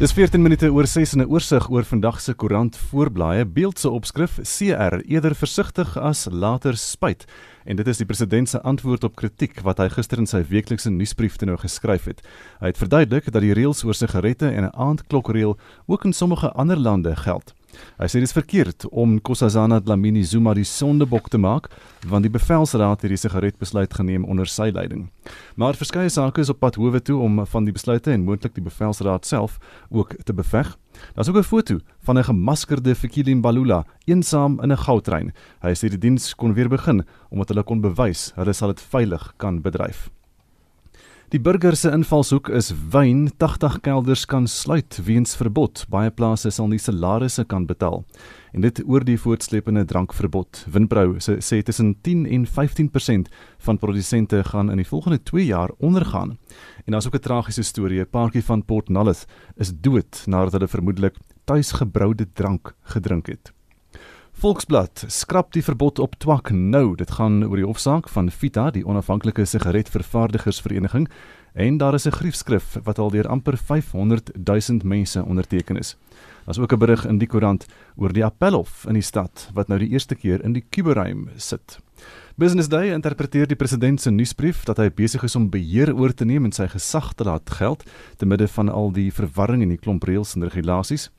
Dis 14 minute oor 6 in 'n oorsig oor vandag se koerant voorblaaie. Beeld se opskrif: CR eerder versigtig as later spyt. En dit is die president se antwoord op kritiek wat hy gister in sy weeklikse nuusbrief te nou geskryf het. Hy het verduidelik dat die reëls oor sigarette en 'n aandklokreël ook in sommige ander lande geld. Hy sê dit is verkeerd om Kossazana Dlamini Zuma die sondebok te maak want die bevelsraad het die sigaretbesluit geneem onder sy leiding. Maar verskeie sake is op pad howe toe om van die besluite en moontlik die bevelsraad self ook te beveg. Daar's ook 'n foto van 'n gemaskerde Fikile Mbalula eensaam in 'n goudtrein. Hy sê die diens kon weer begin omdat hulle kon bewys hulle sal dit veilig kan bedryf. Die burger se invalshoek is wyn 80 kelders kan sluit weens verbod. Baie plase sal nie salarisse kan betaal. En dit oor die voortsleepende drankverbod. Winbrou sê, sê tussen 10 en 15% van produsente gaan in die volgende 2 jaar ondergaan. En daar's ook 'n tragiese storie. 'n Paartjie van Port Nullis is dood nadat hulle vermoedelik tuisgebroude drank gedrink het. Volksblad skrap die verbod op twak nou. Dit gaan oor die hofsaak van Vita, die onafhanklike sigaretvervaardigersvereniging, en daar is 'n griefskrif wat al deur amper 500 000 mense onderteken is. Daar's ook 'n berig in die koerant oor die appelhof in die stad wat nou die eerste keer in die kuberuim sit. Business Day interpreteer die president se nuusbrief dat hy besig is om beheer oor te neem en sy gesag te laat geld te midde van al die verwarring en die klomp reëls en regulasies.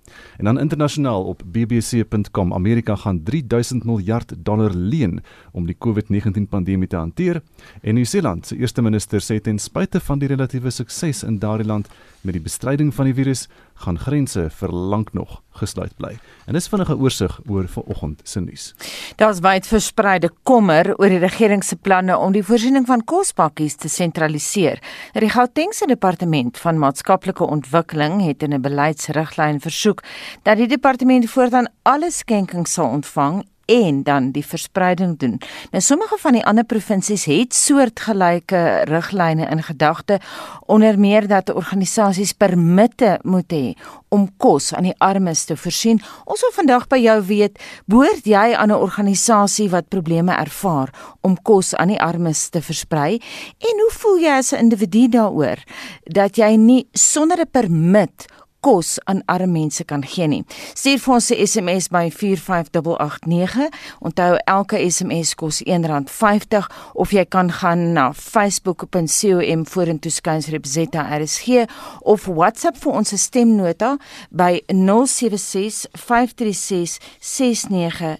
En dan internasionaal op bbc.com, Amerika gaan 3000 miljard dollar leen om die COVID-19 pandemie te hanteer. En Nieu-Seeland se eerste minister sê ten spyte van die relatiewe sukses in daardie land met die bestryding van die virus, gaan grense vir lank nog gesluit bly. En dis vinnige oorsig oor vanoggend se nuus. Daar's wyd verspreide kommer oor die regering se planne om die voorsiening van kospakkies te sentraliseer. Die Gautengse departement van maatskaplike ontwikkeling het in 'n beleidsriglyn versoek dat die departement voortaan alle skenkings sal ontvang en dan die verspreiding doen. Nou sommige van die ander provinsies het soortgelyke riglyne in gedagte onder meer dat organisasies permitte moet hê om kos aan die armes te voorsien. Ons wil vandag by jou weet, behoort jy aan 'n organisasie wat probleme ervaar om kos aan die armes te versprei en hoe voel jy as 'n individu daaroor dat jy nie sonder 'n permit kos aan arme mense kan gee nie. Stuur vir ons 'n SMS by 45889. Onthou elke SMS kos R1.50 of jy kan gaan na facebook.com vorentoe skuinsreep ZRSG of WhatsApp vir ons stemnota by 0765366961.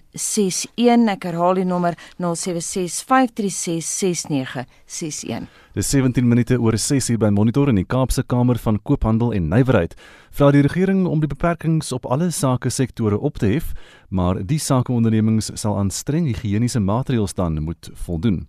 Ek herhaal die nommer 0765366961. Dis 17 minute oor 6 uur by Monitor in die Kaapse Kamer van Koophandel en Nywerheid. Vra die regering om die beperkings op alle sake sektore op te hef, maar die sakeondernemings sal aan streng higiëniese maatreëls dan moet voldoen.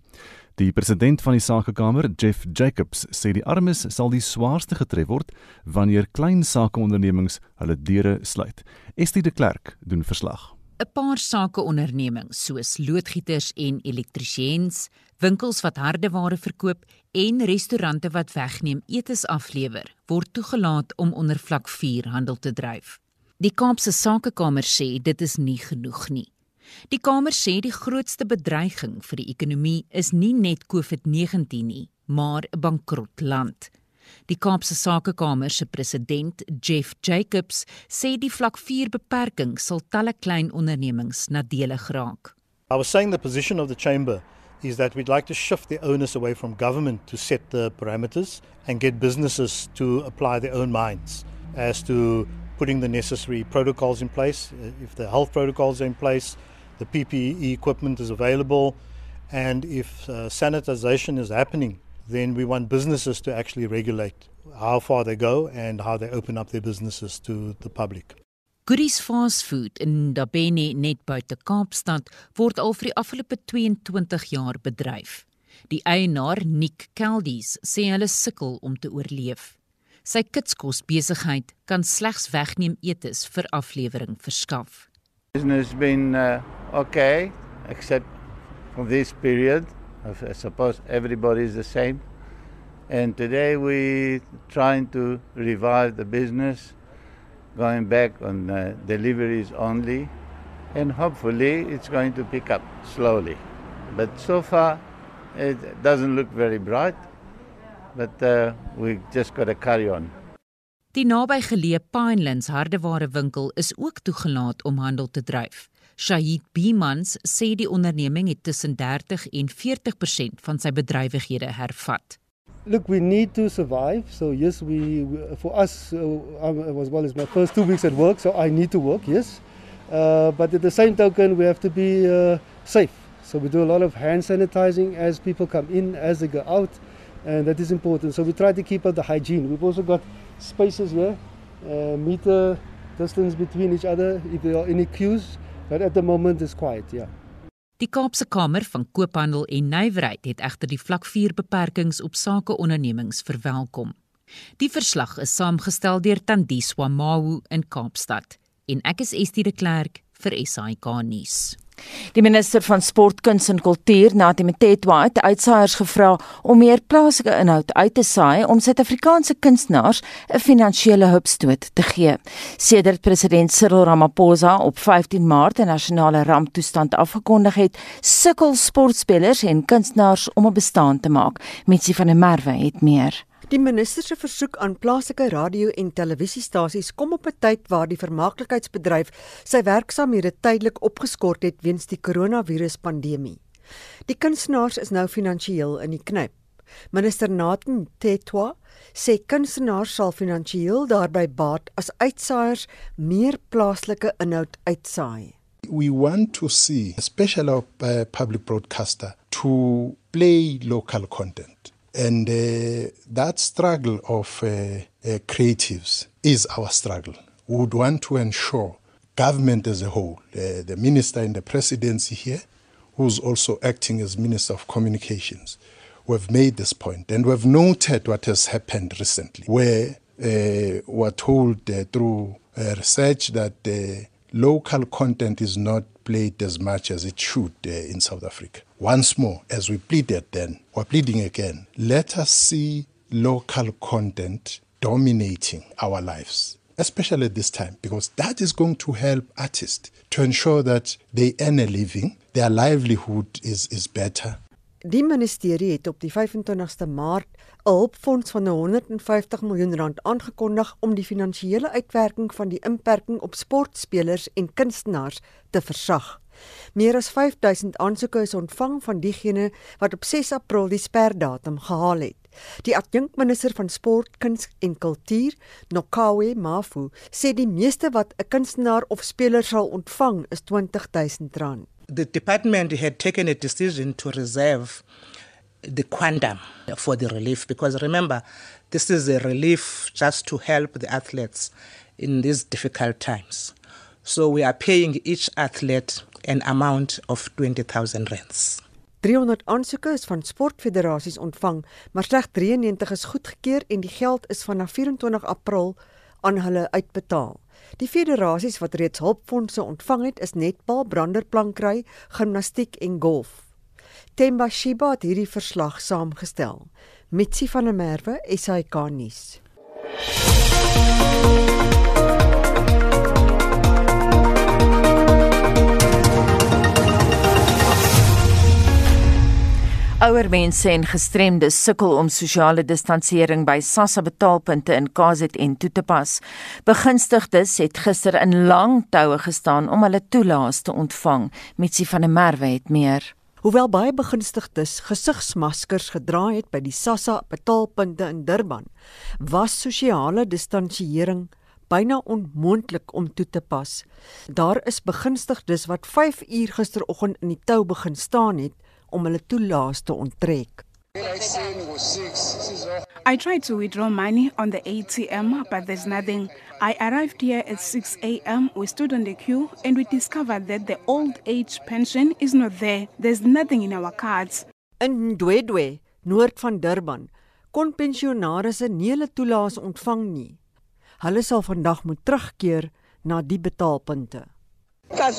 Die president van die Sakekamer, Jeff Jacobs, sê die armes sal die swaarste getref word wanneer klein sakeondernemings hulle deure sluit. Estie de Klerk doen verslag. 'n Paar sakeondernemings soos loodgieters en elektriesiens, winkels wat hardeware verkoop en restaurante wat wegneem etes aflewer, word toegelaat om onder vlak 4 handel te dryf. Die Kaapse Sakekamer sê dit is nie genoeg nie. Die kamer sê die grootste bedreiging vir die ekonomie is nie net COVID-19 nie, maar 'n bankrot land. Die Kaapse Sakekamer se president, Jeff Jacobs, sê die vlak 4 beperking sal talle klein ondernemings nadelig raak. I was saying the position of the chamber is that we'd like to shift the onus away from government to set the parameters and get businesses to apply their own minds as to putting the necessary protocols in place. If the health protocols are in place, the PPE equipment is available, and if uh, sanitization is happening, then we want businesses to actually regulate how far they go and how they open up their businesses to the public. Goodies Fast Food in Dabeni net buite Kaapstad word al vir die afgelope 22 jaar bedryf. Die eienaar, Nick Keldies, sê hulle sukkel om te oorleef. Sy kitskos besigheid kan slegs wegneem etes vir aflewering verskaf. Business been uh, okay except for this period. I suppose everybody is the same. And today we trying to revive the business going back on uh, deliveries only, and hopefully it's going to pick up slowly. But so far, it doesn't look very bright, but uh, we just got to carry on. Die nabygeleë Pinelands hardewarewinkel is ook toegelaat om handel te dryf. Shahid Bimans sê die onderneming het tussen 30 en 40% van sy bedrywighede hervat. Look, we need to survive. So yes, we, for us uh, as well as my first two weeks at work, so I need to work. Yes, uh, but at the same token, we have to be uh, safe. So we do a lot of hand sanitizing as people come in, as they go out, and that is important. So we try to keep up the hygiene. We've also got spaces here, uh, meter distance between each other. If there are any queues, but at the moment it's quiet. Yeah. Die Kaapse Kamer van Koophandel en Nywerheid het egter die vlak 4 beperkings op sakeondernemings verwelkom. Die verslag is saamgestel deur Tandiswa Mawu in Kaapstad en ek is Estie de Klerk vir SAK nuus. Die minister van Sport, Kuns en Kultuur, Natie Mtetwa, het uitsaaiers gevra om meer plaaslike inhoud uit te saai om Suid-Afrikaanse kunstenaars 'n finansiële hupstoot te gee. Sedert president Cyril Ramaphosa op 15 Maart 'n nasionale ramptoestand afgekondig het, sukkel sportspelers en kunstenaars om 'n bestaan te maak. Mitsi van der Merwe het meer. Die minister se versoek aan plaaslike radio en televisiestasies kom op 'n tyd waar die vermaaklikheidsbedryf sy werksamehede tydelik opgeskort het weens die koronaviruspandemie. Die kunstenaars is nou finansiëel in die knyp. Minister Nathan Tetwa sê kunstenaars sal finansiëel daarby baat as uitsaaiers meer plaaslike inhoud uitsaai. We want to see, especially a uh, public broadcaster, to play local content. And uh, that struggle of uh, uh, creatives is our struggle. We would want to ensure government as a whole, uh, the minister in the presidency here, who's also acting as Minister of Communications, we have made this point and we've noted what has happened recently, where uh, we're told uh, through research that local content is not played as much as it should uh, in South Africa. Once more, as we pleaded then, we're pleading again, let us see local content dominating our lives, especially at this time, because that is going to help artists to ensure that they earn a living, their livelihood is, is better. Die ministerie het op die 25ste Maart 'n hulpfonds van 150 miljoen rand aangekondig om die finansiële uitwerking van die inperking op sportspelers en kunstenaars te versag. Meer as 5000 aansoeke is ontvang van diegene wat op 6 April die sperdatum gehaal het. Die adjunkminister van sport, kuns en kultuur, Nokawe Mafu, sê die meeste wat 'n kunstenaar of speler sal ontvang is R20000 the department had taken a decision to reserve the quantum for the relief because remember, this is a relief just to help the athletes in these difficult times. So we are paying each athlete an amount of 20,000 rands. 300 aansoeke is van sportfederasies ontvang, maar slegs 93 is goedgekeur en die geld is vanaf 24 April aan hulle uitbetaal. Die federasies wat reeds hulpfondse ontvang het, is netbal, branderplankry, gimnastiek en golf. Temba Shiba het hierdie verslag saamgestel. Mitsi van der Merwe, SAK nuus. Ouer mense en gestremdes sukkel om sosiale distansering by SASSA betaalpunte in KZN toe te pas. Begunstigdes het gister in lang toue gestaan om hulle toelaas te ontvang. Mitsi van der Merwe het meer. Hoewel baie begunstigdes gesigsmaskers gedra het by die SASSA betaalpunte in Durban, was sosiale distansiering byna onmoontlik om toe te pas. Daar is begunstigdes wat 5 uur gisteroggend in die tou begin staan het om hulle toelaas te onttrek. I tried to withdraw money on the ATM, but there's nothing. I arrived here at 6 a.m. We stood on the queue and we discovered that the old age pension is not there. There's nothing in our cards. In Dwedwe, noord van Durban, kon pensionaarsse nie hulle toelaas ontvang nie. Hulle sal vandag moet terugkeer na die betaalpunte. I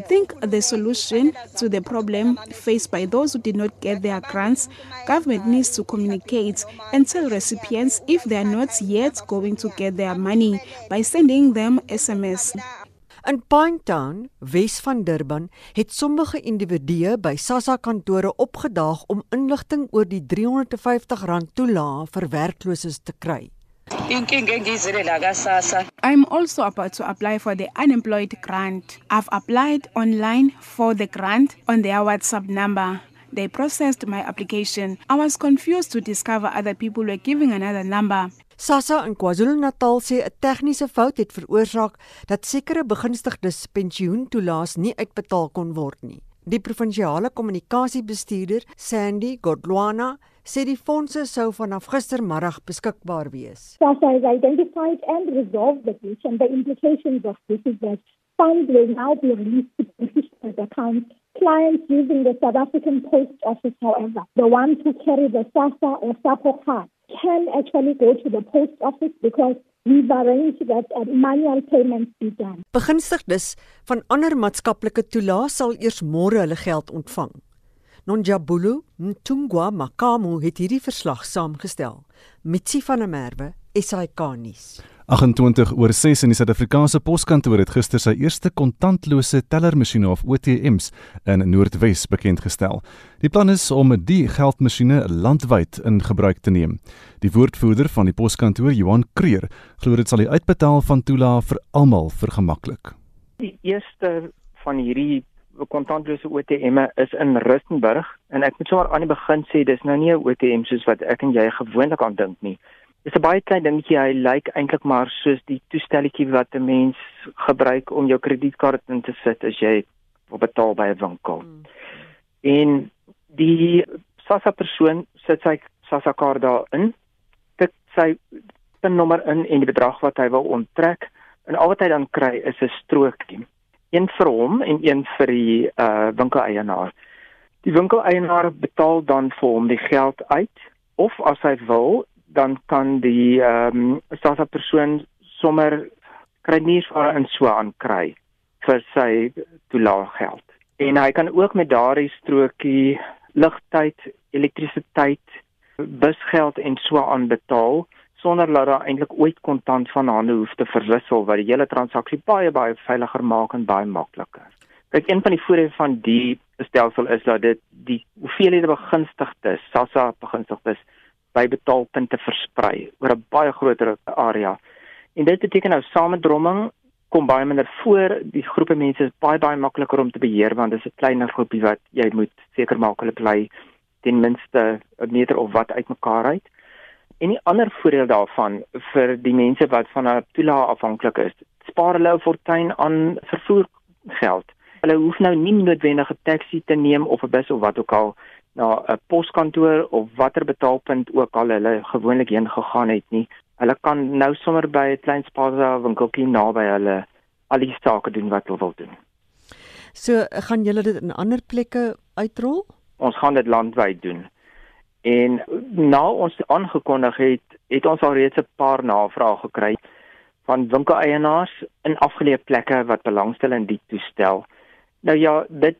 think the solution to the problem faced by those who did not get their grants, government needs to communicate and tell recipients if they are not yet going to get their money by sending them SMS. In Pinetown, Wes van Durban, het sommige individue by SASSA kantore opgedaag om inligting oor die R350 toelaag vir werklooses te kry. I'm also about to apply for the unemployed grant. I've applied online for the grant on their WhatsApp number. They processed my application. I was confused to discover other people were giving another number. Sassa in KwaZulu-Natal sê 'n tegniese fout het veroorsaak dat sekere begunstigdes pensioentoelaas nie uitbetaal kon word nie. Die provinsiale kommunikasiebestuurder, Sandy Godlwana, sê die fondse sou vanaf gistermiddag beskikbaar wees. SASSA has identified and resolved the breach and the implications of this is that funds will now be released to beneficiaries' accounts. Clients using the South African Post Office, however, the ones who carry the SASSA or SAPO card, can actually go to the post office because we've arranged that uh, manual payments be done. Begunstigdes van ander maatskaplike toelaas sal eers môre hulle geld ontvang. Nonjabulu Ntungwa Makamu het hierdie verslag saamgestel. Mitsi van der Merwe, SAK nuus. 28 oor 6 in die Suid-Afrikaanse Poskantoor het gister sy eerste kontantlose tellermasjiene of OTM's in Noordwes bekend gestel. Die plan is om die geldmasjiene landwyd in gebruik te neem. Die woordvoerder van die Poskantoor, Johan Kreer, glo dit sal die uitbetaal van toelae vir almal vergemaklik. Die eerste van hierdie kontantlose OTM'e is in Rustenburg en ek moet sommer aan die begin sê dis nou nie 'n OTM soos wat ek en jy gewoonlik aan dink nie. Dis 'n baie klein dingetjie. Hy lyk eintlik maar soos die toestelletjie wat 'n mens gebruik om jou kredietkaart in te sit as jy wil betaal by 'n winkel. Hmm. En die SASSA persoon sit sy SASSA kaart daarin. Dit sy pinnommer in en die bedrag wat hy wil onttrek en al wat hy dan kry is 'n strookie. Een vir hom en een vir die uh winkeleienaar. Die winkeleienaar betaal dan vir hom die geld uit of as hy wil dan kan die ehm um, SASSA persoon sommer kredietwaarde in so aan kry vir sy toelaag geld. En hy kan ook met daardie strokie ligtyd, elektrisiteit, busgeld en so aan betaal sonder dat daar eintlik ooit kontant van hande hoef te verwissel wat die hele transaksie baie baie veiliger maak en baie makliker. Kyk, een van die voordele van die stelsel is dat dit die hoeveelhede begunstigdes, SASSA begunstigdes by betaalpunte versprei oor 'n baie groter area. En dit beteken nou samedromming kom baie minder voor. Die groepe mense is baie baie makliker om te beheer want dit is 'n kleiner groepie wat jy moet seker maak hulle bly ten minste 'n meter of wat uitmekaar uit. En die ander voordeel daarvan vir die mense wat van 'n toelaag afhanklik is, spaar hulle 'n fortuin aan vervoer geld. Hulle hoef nou nie noodwendig 'n taxi te neem of 'n bus of wat ook al na 'n poskantoor of watter betaalpunt ook al hulle gewoonlik heen gegaan het nie. Hulle kan nou sommer by 'n klein spaarza winkeltjie naby hulle al die sake doen wat hulle wil doen. So gaan julle dit in ander plekke uitrol? Ons gaan dit landwyd doen. En na ons aangekondig het, het ons al reeds 'n paar navrae gekry van winkeleienaars in afgeleë plekke wat belangstel in die toestel. Nou ja, dit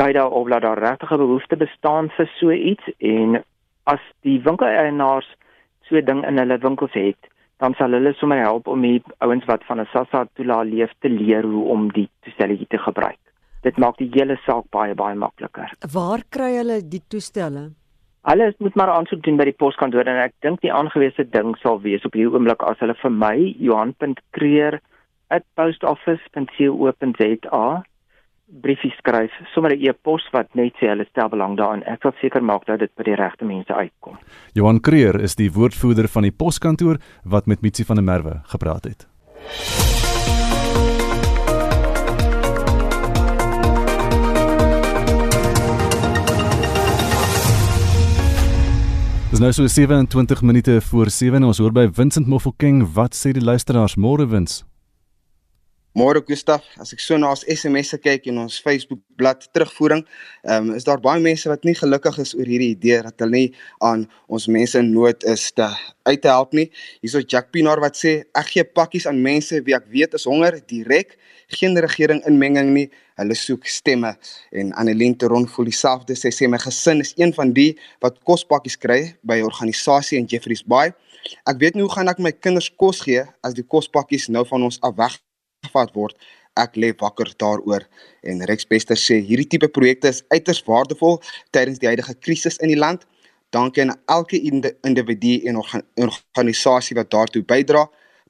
dui daarop dat daar regtig 'n behoefte bestaan vir so iets en as die winkeleienaars so 'n ding in hulle winkels het, dan sal hulle sommer help om die ouens wat van 'n SASSA toelaat leef te leer hoe om die toestelle te gebruik. Dit maak die hele saak baie baie makliker. Waar kry hulle die toestelle? Hulle moet maar aansoek doen by die poskantoor en ek dink die aangewese ding sal wees op hierdie oomblik as hulle vir my Johan.creer@postoffice.co.za briefie skryf, sommer 'n e-pos wat net sê hulle stel belang daarin. Ek sal seker maak dat dit by die regte mense uitkom. Johan Creer is die woordvoerder van die poskantoor wat met Mitsi van der Merwe gepraat het. Dis nou so 27 minute voor 7 ons hoor by Vincent Mofokeng. Wat sê die luisteraars? Môre wins Môre Gustaf, as ek so na ons SMS'e kyk en ons Facebook bladsy terugvoering, um, is daar baie mense wat nie gelukkig is oor hierdie idee dat hulle nie aan ons mense in nood is te uit te help nie. Hierso Jack Pinaar wat sê ek gee pakkies aan mense wie ek weet is honger direk, geen regering inmenging nie. Hulle soek stemme en Annelien Teron voel dieselfde. Sy sê my gesin is een van die wat kospakkies kry by 'n organisasie in Jeffreys Bay. Ek weet nie hoe gaan ek my kinders kos gee as die kospakkies nou van ons af weg gevat word. Ek lê wakker daaroor en Rex Bester sê hierdie tipe projekte is uiters waardevol tydens die huidige krisis in die land. Dankie aan elke individu en organisasie wat daartoe bydra.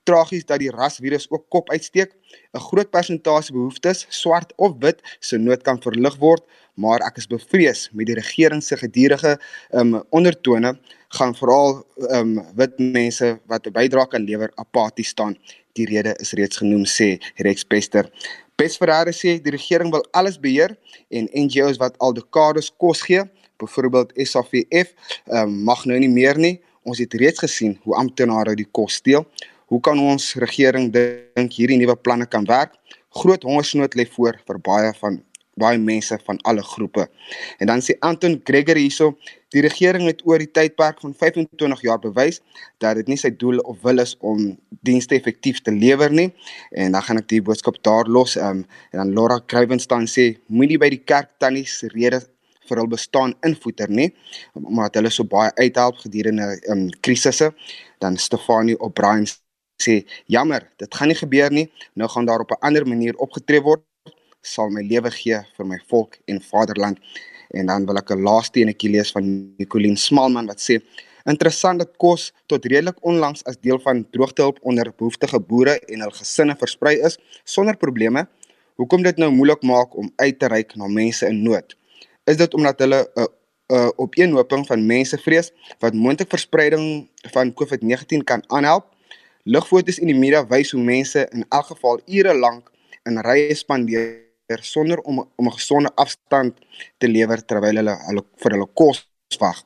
Tragies dat die rasvirus ook kop uitsteek. 'n Groot persentasie behoeftes, swart of wit, se nood kan verlig word, maar ek is bevrees met die regering se gedurende um, ondertone gaan veral um, wit mense wat 'n bydrae kan lewer apaties staan. Die rede is reeds genoem sê Rex Pester. Bes Ferreira sê die regering wil alles beheer en NGOs wat al dekades kos gee byvoorbeeld SAVF um, mag nou nie meer nie. Ons het reeds gesien hoe amptenare die kos steel. Hoe kan ons regering dink hierdie nuwe planne kan werk? Groot hongersnood lê voor vir baie van baie mense van alle groepe. En dan sê Anton Gregory hierso, die regering het oor die tydperk van 25 jaar bewys dat dit nie sy doel of wil is om dienste effektief te lewer nie. En dan gaan ek die boodskap daar los. Um, en dan Laura Kruivenstein sê, moenie by die kerk tannies rede vir hul bestaan invoeter nie omdat hulle so baie uithelp gedurende um krisisse dan Stefanie O'Brien sê jammer dit gaan nie gebeur nie nou gaan daar op 'n ander manier opgetree word sal my lewe gee vir my volk en vaderland en dan wil ek 'n laaste enetjie lees van Nicoline Smalman wat sê Interessant dat kos tot redelik onlangs as deel van droogtehulp onder behoeftige boere en hul gesinne versprei is sonder probleme. Hoekom dit nou moeilik maak om uit te reik na mense in nood? is dit omdat hulle 'n uh, uh, opeenhoping van mense vrees wat moontlik verspreiding van COVID-19 kan aanhelp. Ligfoto's in die media wys hoe mense in elk geval ure lank in rye spandeer sonder om om 'n gesonde afstand te lewer terwyl hulle hulle vir hulle kos wag.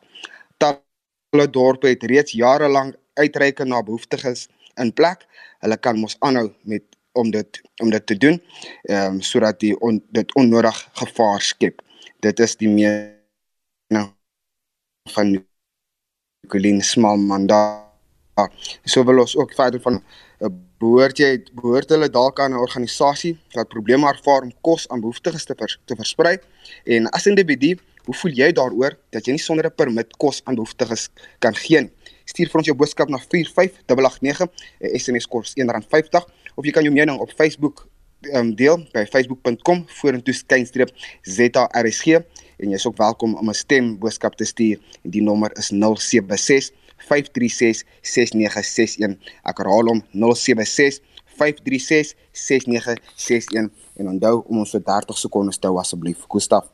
Talle dorpe het reeds jare lank uitreike na behoeftiges in plek. Hulle kan mos aanhou met om dit om dit te doen ehm um, sodat die on, dit onnodig gevaar skep dit is die mening van Colleen Smalman daar. So wil ons ook verder van behoort jy behoort hulle dalk aan 'n organisasie wat probleme ervaar om kos aan behoeftiges te vers, te versprei en as individu Hoe voel jy daaroor dat jy nie sonder 'n permit kos aan behoeftiges kan gee? Stuur vir ons jou boodskap na 45889, SMS kos R1.50 of jy kan jou mening op Facebook um, deel by facebook.com vorentoe skynstreep ZRSG en jy is ook welkom om 'n stem boodskap te stuur en die nommer is 076 536 6961 ek herhaal hom 076 536 6961 en onthou om ons vir 30 sekondes te hou asseblief. Gustaf.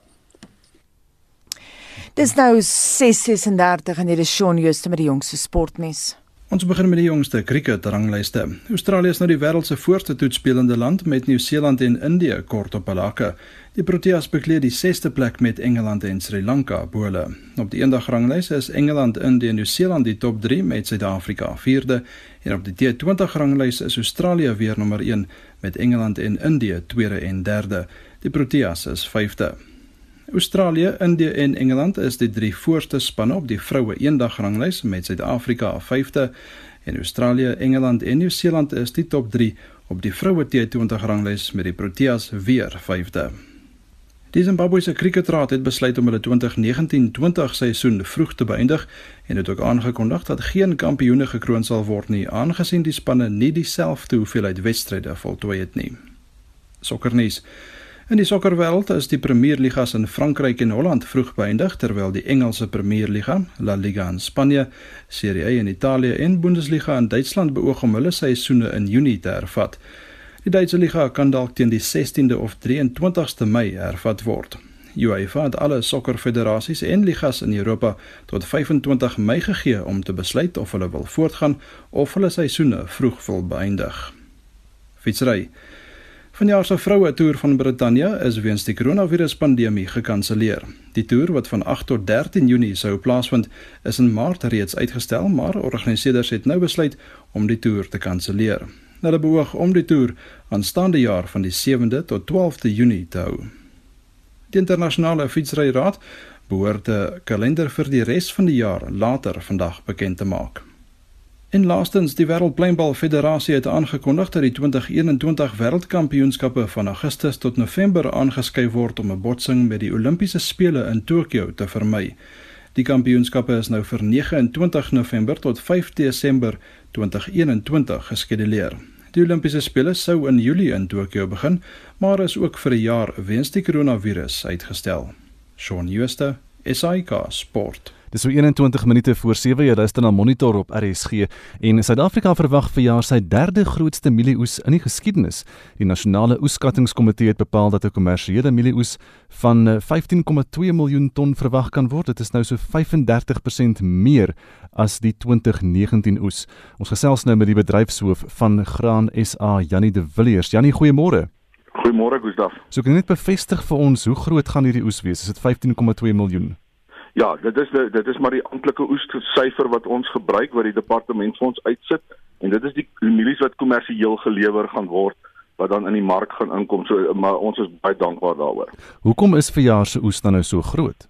Dis nou 6:36 en hier is Shaun Jooste met die jongste sportnuus Ons begin met die jongste krieket ranglyste. Australië is nou die wêreld se voorste toetspelende land met Nieu-Seeland en Indië kort op hulle hakke. Die Proteas bekleed die 6ste plek met Engeland en Sri Lanka bo hulle. Op die eendag ranglys is Engeland, Indië en Nieu-Seeland die top 3 met Suid-Afrika 4de en op die T20 ranglys is Australië weer nommer 1 met Engeland en Indië tweede en derde. Die Proteas is 5de. Australië, Indië en Engeland is die drie voorste spanne op die vroue eendagrangslys met Suid-Afrika op 5de en Australië, Engeland en Nieu-Seeland is die top 3 op die vroue T20 ranglys met die Proteas weer 5de. Die Zimbabwese kriketraad het besluit om hulle 2019-20 seisoen vroeg te beëindig en het ook aangekondig dat geen kampioene gekroon sal word nie aangesien die spanne nie dieselfde hoeveelheid wedstryde voltooi het nie. Sokkernuus In die sokkerwêreld is die Premierligas in Frankryk en Holland vroeg beëindig terwyl die Engelse Premierliga, La Liga in Spanje, Serie A in Italië en Bundesliga in Duitsland beoog om hulle seisoene in Junie te hervat. Die Duitse liga kan dalk teen die 16de of 23ste Mei hervat word. UEFA het alle sokkerfederasies en ligas in Europa tot 25 Mei gegee om te besluit of hulle wil voortgaan of hulle seisoene vroeg wil beëindig. Fietsry Vanjaar se vroue toer van Brittanje is weens die koronaviruspandemie gekanselleer. Die toer wat van 8 tot 13 Junie sou plaasvind, is in Maart reeds uitgestel, maar organiseerders het nou besluit om die toer te kanselleer. Hulle beoog om die toer aanstaande jaar van die 7de tot 12de Junie te hou. Die internasionale fietsryraad behoort 'n kalender vir die res van die jaar later vandag bekend te maak. En laastens, die Wêreldpleinbal Federasie het aangekondig dat die 2021 Wêreldkampioenskappe van Augustus tot November aangeskuif word om 'n botsing met die Olimpiese spele in Tokio te vermy. Die kampioenskappe is nou vir 29 November tot 5 Desember 2021 geskeduleer. Die Olimpiese spele sou in Julie in Tokio begin, maar is ook vir 'n jaar weens die koronavirus uitgestel. Shaun Schuster, SAK Sport. Dis so 21 minute voor 7 jy luister na Monitor op RSG en Suid-Afrika verwag vir jaar sy derde grootste mielieoes in die geskiedenis. Die nasionale oeskattingskomitee het bepaal dat 'n kommersiële mielieoes van 15,2 miljoen ton verwag kan word. Dit is nou so 35% meer as die 2019 oes. Ons gesels nou met die bedryfshoof van Graan SA, Jannie de Villiers. Jannie, goeiemôre. Goeiemôre Gustaf. So kan jy net bevestig vir ons hoe groot gaan hierdie oes wees? Is dit 15,2 miljoen? Ja, dit is die, dit is maar die amptelike oessyfer wat ons gebruik wat die departement vir ons uitsit en dit is die mielies wat kommersieel gelewer gaan word wat dan in die mark gaan inkom. So maar ons is baie dankbaar daaroor. Hoekom is verjaar se oes dan nou so groot?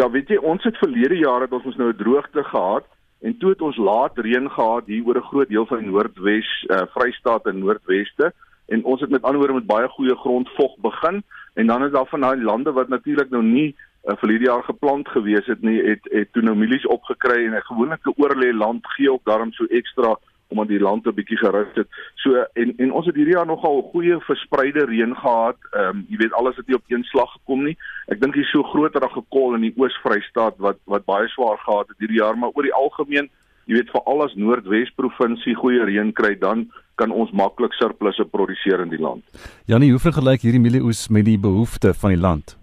Ja, weet jy, ons het verlede jaar het ons ons nou 'n droogte gehad en toe het ons laat reën gehad hier oor 'n groot deel van die Noordwes, uh, Vrystaat en Noordweste en ons het met ander woorde met baie goeie grondvog begin en dan is daar van daai lande wat natuurlik nou nie uh, vir hierdie jaar geplant gewees het nie het het toe nou mielies opgekry en 'n gewone oorlê land gee ook daarom so ekstra omdat die land 'n bietjie gerus het. So en en ons het hierdie jaar nogal goeie verspreide reën gehad. Ehm um, jy weet alles het nie op een slag gekom nie. Ek dink hier so groter as gekol in die Oos-Vrystaat wat wat baie swaar gehad het hierdie jaar, maar oor die algemeen, jy weet veral as Noordwes provinsie goeie reën kry, dan kan ons maklik surplusse produseer in die land. Janie, hoe vergelyk hierdie mielieoes met die behoeftes van die land?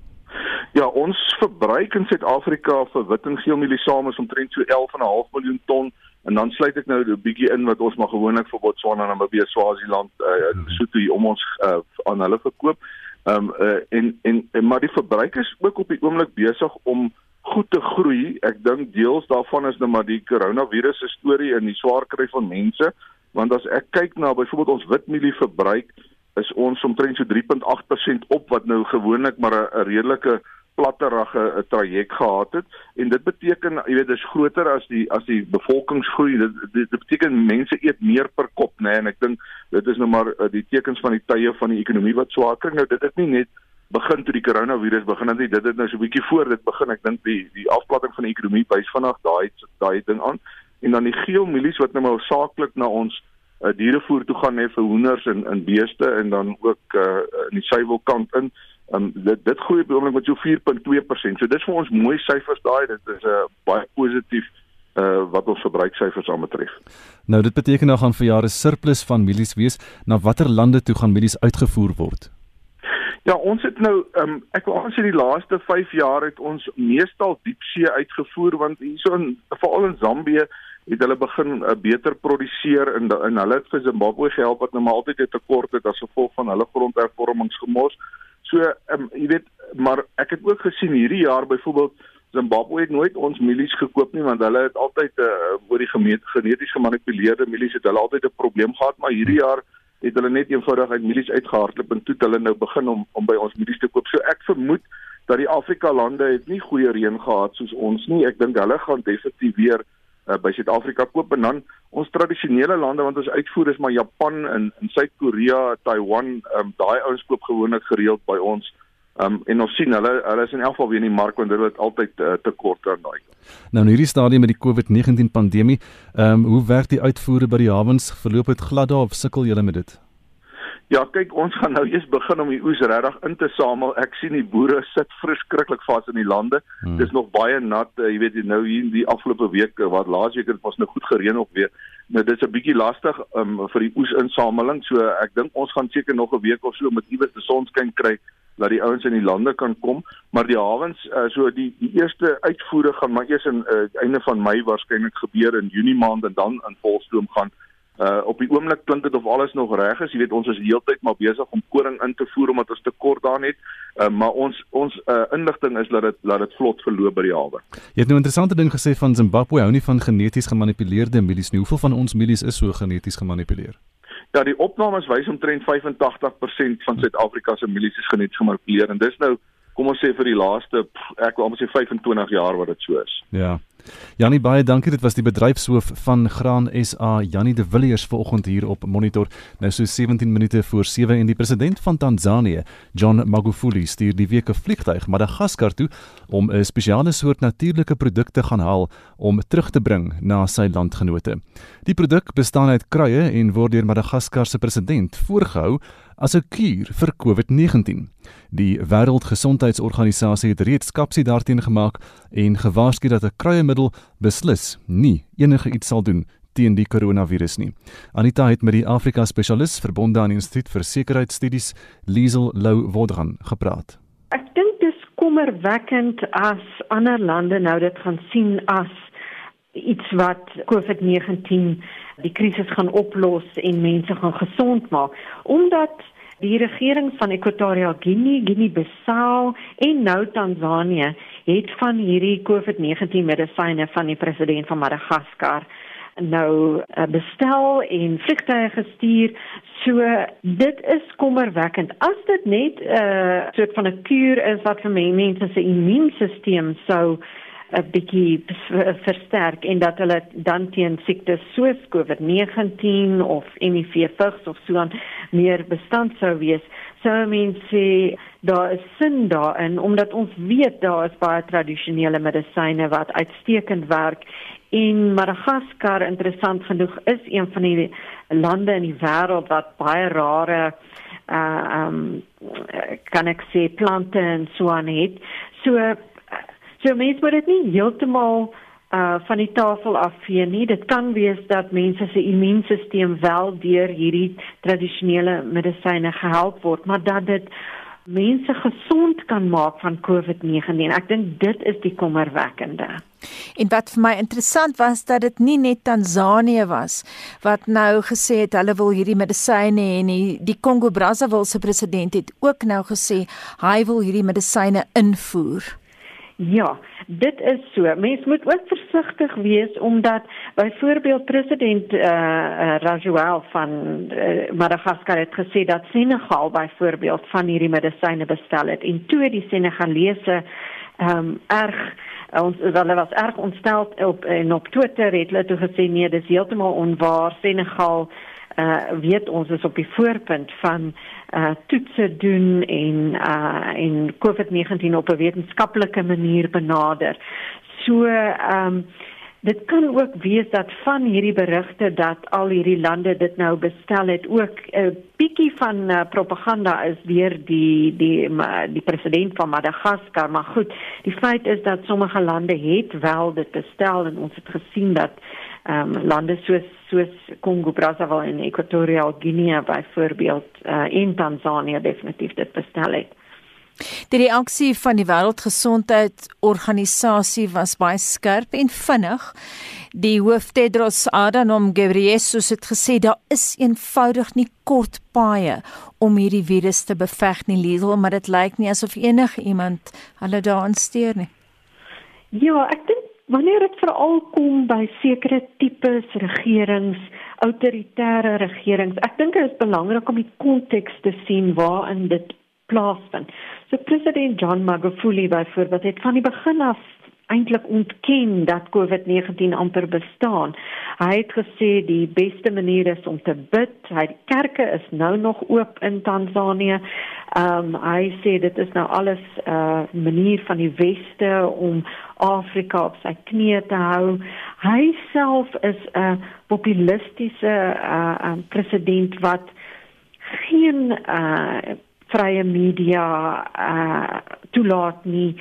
Ja, ons verbruik in Suid-Afrika vir wit en geel mielie saam is omtrent so 11.5 miljoen ton en dan sluit ek nou 'n bietjie in wat ons maar gewoonlik vir Botswana en Namibië, Swaziland, uh, Lesotho hier om ons uh, aan hulle verkoop. Ehm um, uh, en, en en maar die verbruik is ook op die oomblik besig om goed te groei. Ek dink deels daarvan is nou maar die koronavirus se storie en die swaar kry van mense, want as ek kyk na byvoorbeeld ons witmielie verbruik is ons omtrent so 3.8% op wat nou gewoonlik maar 'n redelike platterige eh, traject gehad het. En dit beteken jy weet dis groter as die as die bevolkingsgroei. Dit, dit, dit beteken mense eet meer per kop nê nee, en ek dink dit is nou maar uh, die tekens van die tye van die ekonomie wat swaar kry. Nou dit het nie net begin toe die koronavirus begin het dit het nou so 'n bietjie voor dit begin. Ek dink die die afplatting van die ekonomie wys vanaand daai daai ding aan. En dan die geel milies wat nou maar saaklik na ons uh, dierevoer toe gaan hê vir hoenders en en beeste en dan ook uh, in die suiwelkant in Um, dit dit groei op die oomblik met so 4.2%. So dis vir ons mooi syfers daai. Dit is 'n uh, baie positief uh wat ons verbruiksyfers aanbetref. Nou dit beteken nou gaan vir jare surplus van mielies wees. Na watter lande toe gaan mielies uitgevoer word? Ja, ons het nou um ek wil aansê die laaste 5 jaar het ons meestal diepsee uitgevoer want hierso in veral in Zambië het hulle begin uh, beter produseer en in hulle het vir Zimbabwe gehelp wat nou maar altyd 'n tekort het as gevolg van hulle grondhervormingsgemors. So, um, jy weet, maar ek het ook gesien hierdie jaar byvoorbeeld Zimbabwe het nooit ons mielies gekoop nie want hulle het altyd uh, oor die geneties gemanipuleerde mielies het hulle altyd 'n probleem gehad, maar hierdie jaar het hulle net eenvoudig uit mielies uitgehardloop en toe hulle nou begin om om by ons mielies te koop. So ek vermoed dat die Afrika lande het nie goeie reën gehad soos ons nie. Ek dink hulle gaan definitief weer uh, by Suid-Afrika koop en dan ons tradisionele lande want ons uitvoer is maar Japan en en Suid-Korea, Taiwan, um, daai ouens koop gewoonlik gereeld by ons. Um, en ons sien hulle hulle is in elk geval weer in die mark want hulle het altyd uh, tekort aan daai. Nou in hierdie stadium met die COVID-19 pandemie, ehm um, hoe werk die uitvoere by die hawens? Verloop dit glad daar of sukkel julle met dit? Ja, kyk, ons gaan nou eers begin om die oes regtig in te samel. Ek sien die boere sit verskriklik vas in die lande. Hmm. Dis nog baie nat, uh, jy weet nou hier in die afgelope week eh, wat laas week het was nou goed gereën op weer. Nou dis 'n bietjie lastig um, vir die oes insameling. So ek dink ons gaan seker nog 'n week of so met iewers die sonskyn kry dat die ouens in die lande kan kom, maar die hawens uh, so die die eerste uitvoere gaan maar eers in uh, einde van Mei waarskynlik gebeur in Junie maand en dan in volstroom gaan. Uh op die oomblik klink dit of alles nog reg is. Jy weet ons is heeltyd maar besig om koring in te voer omdat ons tekort daar het. Uh maar ons ons uh inligting is dat dit laat dit vlot verloop by die hawe. Jy het nou 'n interessante ding gesê van Zimbabwe hou nie van geneties gemanipuleerde mielies nie. Hoeveel van ons mielies is so geneties gemanipuleer? Ja, die opnames wys omtrent 85% van Suid-Afrika se mielies is geneties gemanipuleer en dis nou kom ons sê vir die laaste ek wil amper sê 25 jaar wat dit so is. Ja. Janie baie dankie. Dit was die bedryfshoof van Graan SA, Janie de Villiers vanoggend hier op Monitor. Nou so 17 minute voor 7 en die president van Tanzanië, John Magufuli, stuur die week 'n vliegtyg Madagaskar toe om 'n spesiale soort natuurlike produk te gaan haal om terug te bring na sy landgenote. Die produk bestaan uit kruie en word deur Madagaskar se president voorgehou as 'n kuur vir COVID-19. Die Wêreldgesondheidsorganisasie het reeds kapsie daarteen gemaak en gewaarsku dat 'n kruiemiddel beslis nie enige iets sal doen teen die koronavirus nie. Anita het met die Afrika spesialis verbonde aan die Instituut vir Sekuriteitsstudies, Liesel Lou Wodran, gepraat. Ek dink dis kommerwekkend as ander lande nou dit gaan sien as iets wat COVID-19 die krisis gaan oplos en mense gaan gesond maak omdat die regering van Equatorial Guinea, Guinea-Bissau en nou Tansanië het van hierdie COVID-19 medisyne van die president van Madagaskar nou uh, bestel en vliegtuie gestuur. So dit is kommerwekkend. As dit net 'n uh, soort van 'n kuur is wat vir mense se immuunstelsel sou 'n bietjie versterk en dat hulle dan teen siektes soos COVID-19 of HIV vigs of so aan meer bestand sou wees. So mense daar is sin daarin omdat ons weet daar is baie tradisionele medisyne wat uitstekend werk en Madagaskar interessant genoeg is een van die lande in die wêreld wat baie rare uh um kan ek sê plante en so aan het. So So mense moet dit nie heeltemal uh van die tafel afvee nie. Dit kan wees dat mense se immuunstelsel wel deur hierdie tradisionele medisyne gehelp word, maar dat dit mense gesond kan maak van COVID-19. Ek dink dit is die kommerwekkende. En wat vir my interessant was dat dit nie net Tansanië was wat nou gesê het hulle wil hierdie medisyne hê nie. Die Kongo Brazzaville se president het ook nou gesê hy wil hierdie medisyne invoer. Ja, dit is so. Mens moet ook versigtig wees omdat byvoorbeeld president eh uh, Rajoel van uh, Madagaskar het gesê dat Senegal byvoorbeeld van hierdie medisyne bestel het en toe die Senegalese ehm um, erg ons hulle was erg ontstel op en op Twitter het hulle toe gesê nee, dis heeltemal onwaar. Senegal uh weet ons is op die voorpunt van uh toetse doen en uh en COVID-19 op 'n wetenskaplike manier benader. So ehm um, dit kan ook wees dat van hierdie berigte dat al hierdie lande dit nou bestel het ook 'n bietjie van uh, propaganda is deur die die die president van Madagaskar, maar goed, die feit is dat sommige lande het wel dit bestel en ons het gesien dat ehm um, lande soos soos Kongo Brazzaville en Equatorial Guinea byvoorbeeld uh, en Tansanië definitief dit bestel het. Die reaksie van die Wêreldgesondheidsorganisasie was baie skerp en vinnig. Die hoof Tedros Adhanom Ghebreyesus het gesê daar is eenvoudig nie kort paaie om hierdie virus te beveg nie, Liesel, maar dit lyk nie asof enige iemand hulle daarin steur nie. Ja, ek dink wanneer dit veral kom by sekere tipes regerings, autoritaire regerings, ek dink dit is belangrik om die konteks te sien waarin dit plaasvind. So president John Magufuli byvoorbeeld het van die begin af eintlik ontken dat COVID-19 amper bestaan. Hy het gesê die beste manier is om te bid. Hy die kerke is nou nog oop in Tansanië. Ehm um, hy sê dit is nou alles 'n uh, manier van die weste om Afrika op sy knieë te hou. Hy self is 'n populistiese uh, um, president wat geen uh, vrye media uh, toelaat nie.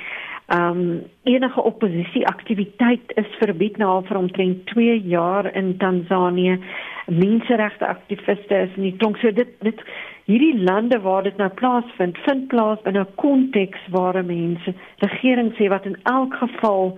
Ehm um, enige oppositieaktiwiteit is verbied nou al vir omtrent 2 jaar in Tansanië. Menseregte aktiviste is nie tronk so dit dit hierdie lande waar dit nou plaasvind, vind plaas in 'n konteks waar mense regering sê wat in elk geval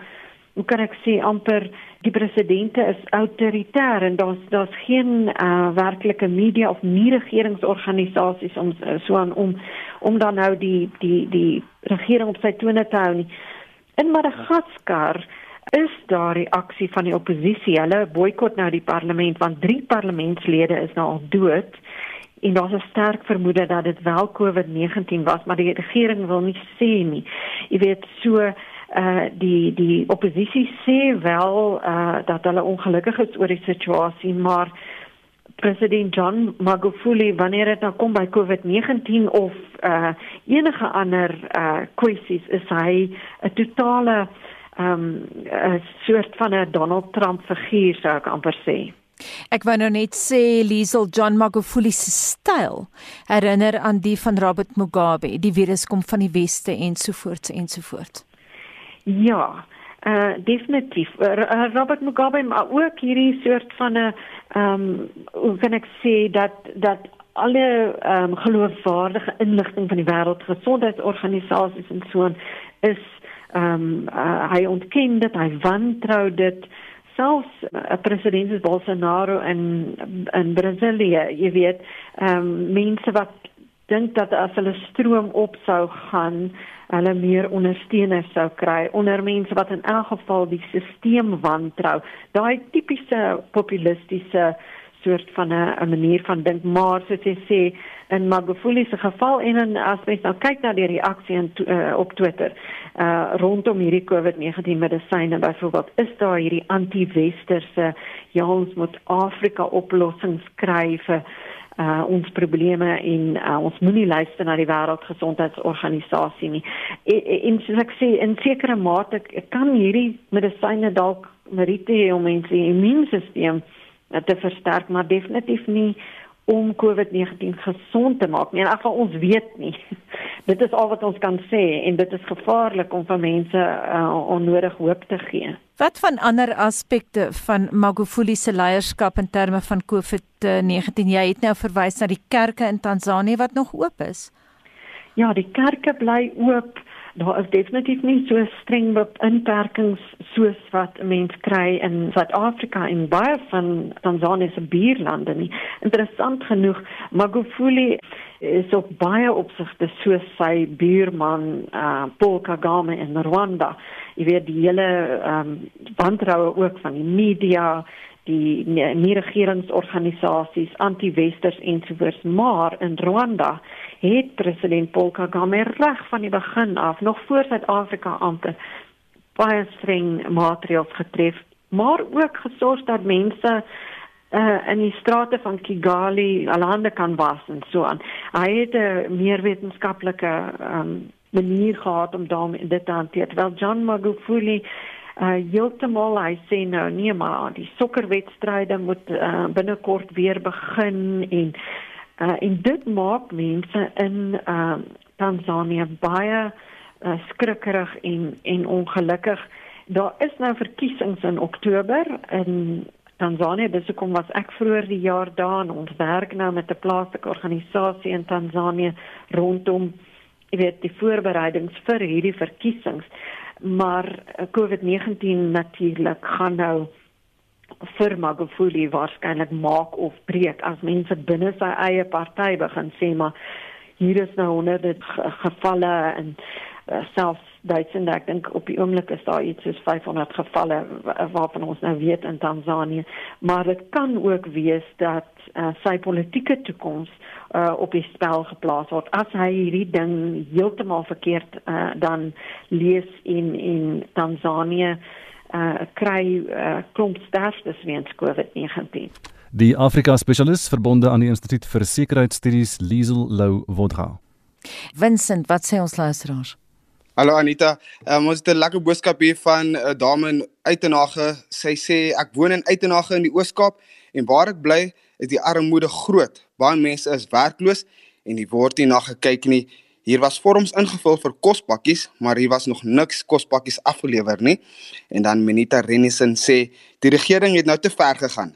hoe kan ek sê amper die presidente is autoritair en daar's daar's geen uh, werklike media of nie regeringsorganisasies om uh, so aan om om dan nou die die die regering op sy tone te hou nie. In Madagaskar is daar reaksie van die oppositie. Hulle boikot nou die parlement want drie parlementslede is nou al dood en daar's 'n sterk vermoede dat dit wel COVID-19 was, maar die regering wil nie sê nie. Jy weet so uh die die oppositie sê wel uh dat hulle ongelukkig is oor die situasie, maar president John Magufuli wanneer dit nou kom by COVID-19 of uh enige ander uh kwessies is hy 'n totale um 'n soort van 'n Donald Trump figuur sou ek amper sê. Ek wou nou net sê Liesel John Magufuli se styl herinner aan die van Robert Mugabe, die virus kom van die weste ensovoorts ensovoorts. Ja, uh definitief. Uh, Robert Mugabe maar ook hierdie soort van 'n ehm um, hoe kan ek sê dat dat alle ehm um, geloofwaardige inligting van die wêreldgesondheidsorganisasies en so is ehm um, uh, hy ontken dit, hy wantrou dit selfs 'n uh, president soos Bolsonaro in in Brasilië, jy weet, ehm um, mense wat dink dat as hulle stroom op sou gaan, hulle meer ondersteuners sou kry onder mense wat in elk geval die stelsel wantrou. Daai tipiese populistiese soort van 'n manier van dink, maar soos jy sê, in Magufuli se geval en in as mens nou kyk na die reaksie in uh, op Twitter uh rondom hierdie COVID-19 medisyne byvoorbeeld is daar hierdie anti-westerse ja ons moet Afrika oplossings kry vir uh ons probleme en uh, ons moenie luister na die wêreldgesondheidsorganisasie nie. En soos ek sê in sekere mate kan hierdie medisyne dalk meriete hê om mense immuunstelsel te versterk, maar definitief nie om COVID-19 gesond te maak nie. En afval ons weet nie. dit is al wat ons kan sê en dit is gevaarlik om vir mense uh, onnodig hoop te gee. Wat van ander aspekte van Magufuli se leierskap in terme van COVID-19? Jy het nou verwys na die kerke in Tansanië wat nog oop is. Ja, die kerke bly oop daar is definitief nie so streng beperkings soos wat mense kry in Suid-Afrika en baie van Tanzanië se buurlande nie. Interessant genoeg, Magufuli is op baie opsigte soos sy buurman uh, Paul Kagame in Rwanda. Jy weet die hele ehm um, wantroue ook van die media die nie regeringsorganisasies anti-westers ensovoorts maar in Rwanda het president Paul Kagame reg van die begin af nog voor Suid-Afrika amper baie streng maatreëls getref, maar ook gesorg dat mense uh in die strate van Kigali alande kan was en so aan. Hy het 'n meer wetenskaplike um manier gehad om daarmee dit te hanteer. Terwyl John Magufuli uh heeltemal hy sê nou nee maar die sokkerwedstryde moet uh, binnekort weer begin en Uh, en dit maak mense in uh, Tanzanië baie uh, skrikkerig en en ongelukkig. Daar is nou verkiesings in Oktober in Tanzanië. Dis hoekom was ek vroeër die jaar daar en ons werk nou met 'n plaaslike organisasie in Tanzanië rondom weet die voorbereidings vir hierdie verkiesings. Maar uh, COVID-19 natuurlik gaan nou vir Magufuli waarskynlik maak of breek as mense binne sy eie party begin sê maar hier is nou honderde gevalle en uh, selfs Duitsland ek dink op die oomblik is daar iets soos 500 gevalle waarvan ons nou weet in Tansanië maar dit kan ook wees dat uh, sy politieke toekoms uh, op die spel geplaas word. As hy hierdie ding heeltemal verkeerd uh, dan lees in in Tansanië uh kry uh, klomp sterftes weens COVID-19. Die Afrika spesialis verbonde aan die Instituut vir Sekuriteitsstudies Liesel Lou Wodra. Vincent, wat sê ons luisteraars? Hallo Anita, um, ons het 'n lekker boodskap hier van 'n uh, dame in Uitenhage. Sy sê ek woon in Uitenhage in die Oos-Kaap en waar ek bly is die armoede groot. Baie mense is werkloos en die word nie na gekyk nie. Hier was vorms ingevul vir kospakkies, maar hier was nog niks kospakkies afgelewer nie. En dan Minita Renison sê die regering het nou te ver gegaan.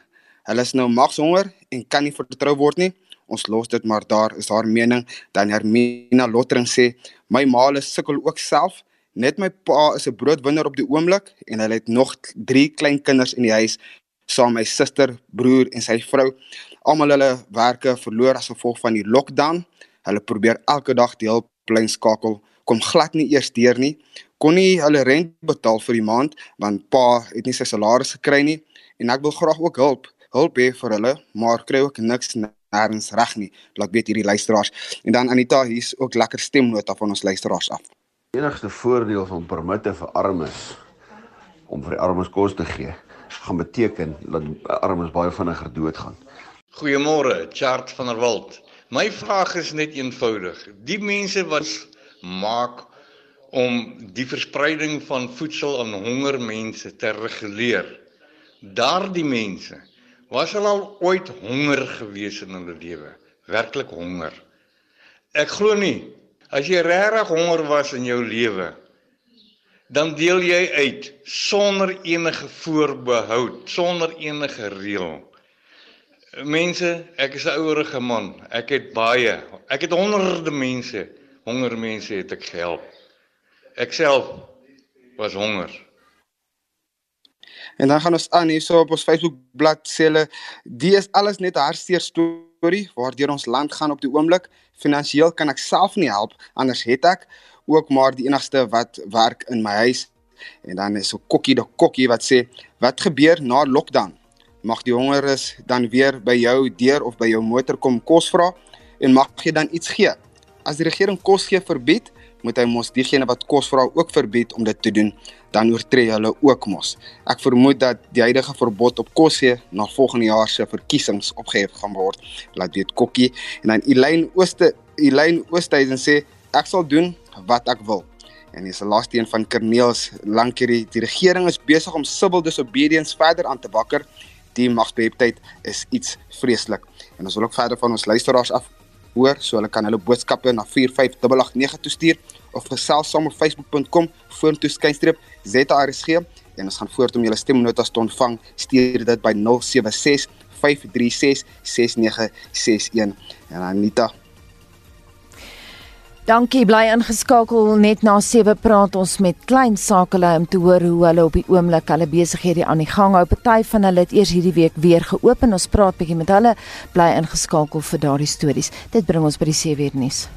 Hulle is nou magshonger en kan nie vertrou word nie. Ons los dit maar daar is haar mening. Dan Hermina Lottering sê my ma is sukkel ook self. Net my pa is 'n broodwinner op die oomblik en hy het nog 3 klein kinders in die huis saam my suster, broer en sy vrou. Almal hulle werke verloor as gevolg van die lockdown. Hulle probeer elke dag die hulplyn skakel, kom glad nie eers deur nie. Kon nie hulle rent betaal vir die maand want pa het nie sy salaris gekry nie en ek wil graag ook hulp, hulp hê vir hulle, maar kry ook niks nêrens reg nie. Laat weet hierdie luisteraars. En dan Anita, hier's ook lekker stemnota van ons luisteraars af. Die enigste voordeel van permitte vir armes om vir die armes kos te gee, gaan beteken dat armes baie vinniger doodgaan. Goeiemôre, Chart van der Walt. My vraag is net eenvoudig. Die mense wat maak om die verspreiding van voedsel aan honger mense te reguleer. Daardie mense was hulle al ooit honger gewees in hulle lewe, werklik honger. Ek glo nie as jy regtig honger was in jou lewe, dan deel jy uit sonder enige voorbehoud, sonder enige reël. Mense, ek is 'n ouerige man. Ek het baie, ek het honderde mense, honger mense het ek gehelp. Ek self was honger. En dan gaan ons aan hierso op ons Facebook bladsy hulle die is alles net 'n hartseer storie waardeur ons land gaan op die oomblik. Finansieel kan ek self nie help anders het ek ook maar die enigste wat werk in my huis. En dan is so kokkie die kokkie wat sê wat gebeur na lockdown? Mag die hongeres dan weer by jou deur of by jou motor kom kos vra en mag jy dan iets gee? As die regering kos gee verbied, moet hy mos diegene wat kos vra ook verbied om dit te doen, dan oortree hulle ook mos. Ek vermoed dat die huidige verbod op kos gee na volgende jaar se verkiesings opgehef gaan word. Laat weet Kokkie en dan Elyn Ooste Elyn Oosthuizen sê ek sal doen wat ek wil. En dis die laaste een van Kerneels lank hierdie die regering is besig om civil disobedience verder aan te bakker. Die magsbeheptheid is iets vreeslik. En ons wil ook verder van ons luisteraars af hoor, so hulle kan hulle boodskappe na 45889 toestuur of gesels saam op facebook.com vorentoe skynstreep ZRSG en ons gaan voort om julle stemnotas te ontvang. Stuur dit by 076 536 6961 en Anita Dankie bly ingeskakel net na 7 praat ons met klein sakelei om te hoor hoe hulle op die oomblik hulle besighede aan die gang hou. Party van hulle het eers hierdie week weer geopen. Ons praat bietjie met hulle. Bly ingeskakel vir daardie stories. Dit bring ons by die 7 uur nuus.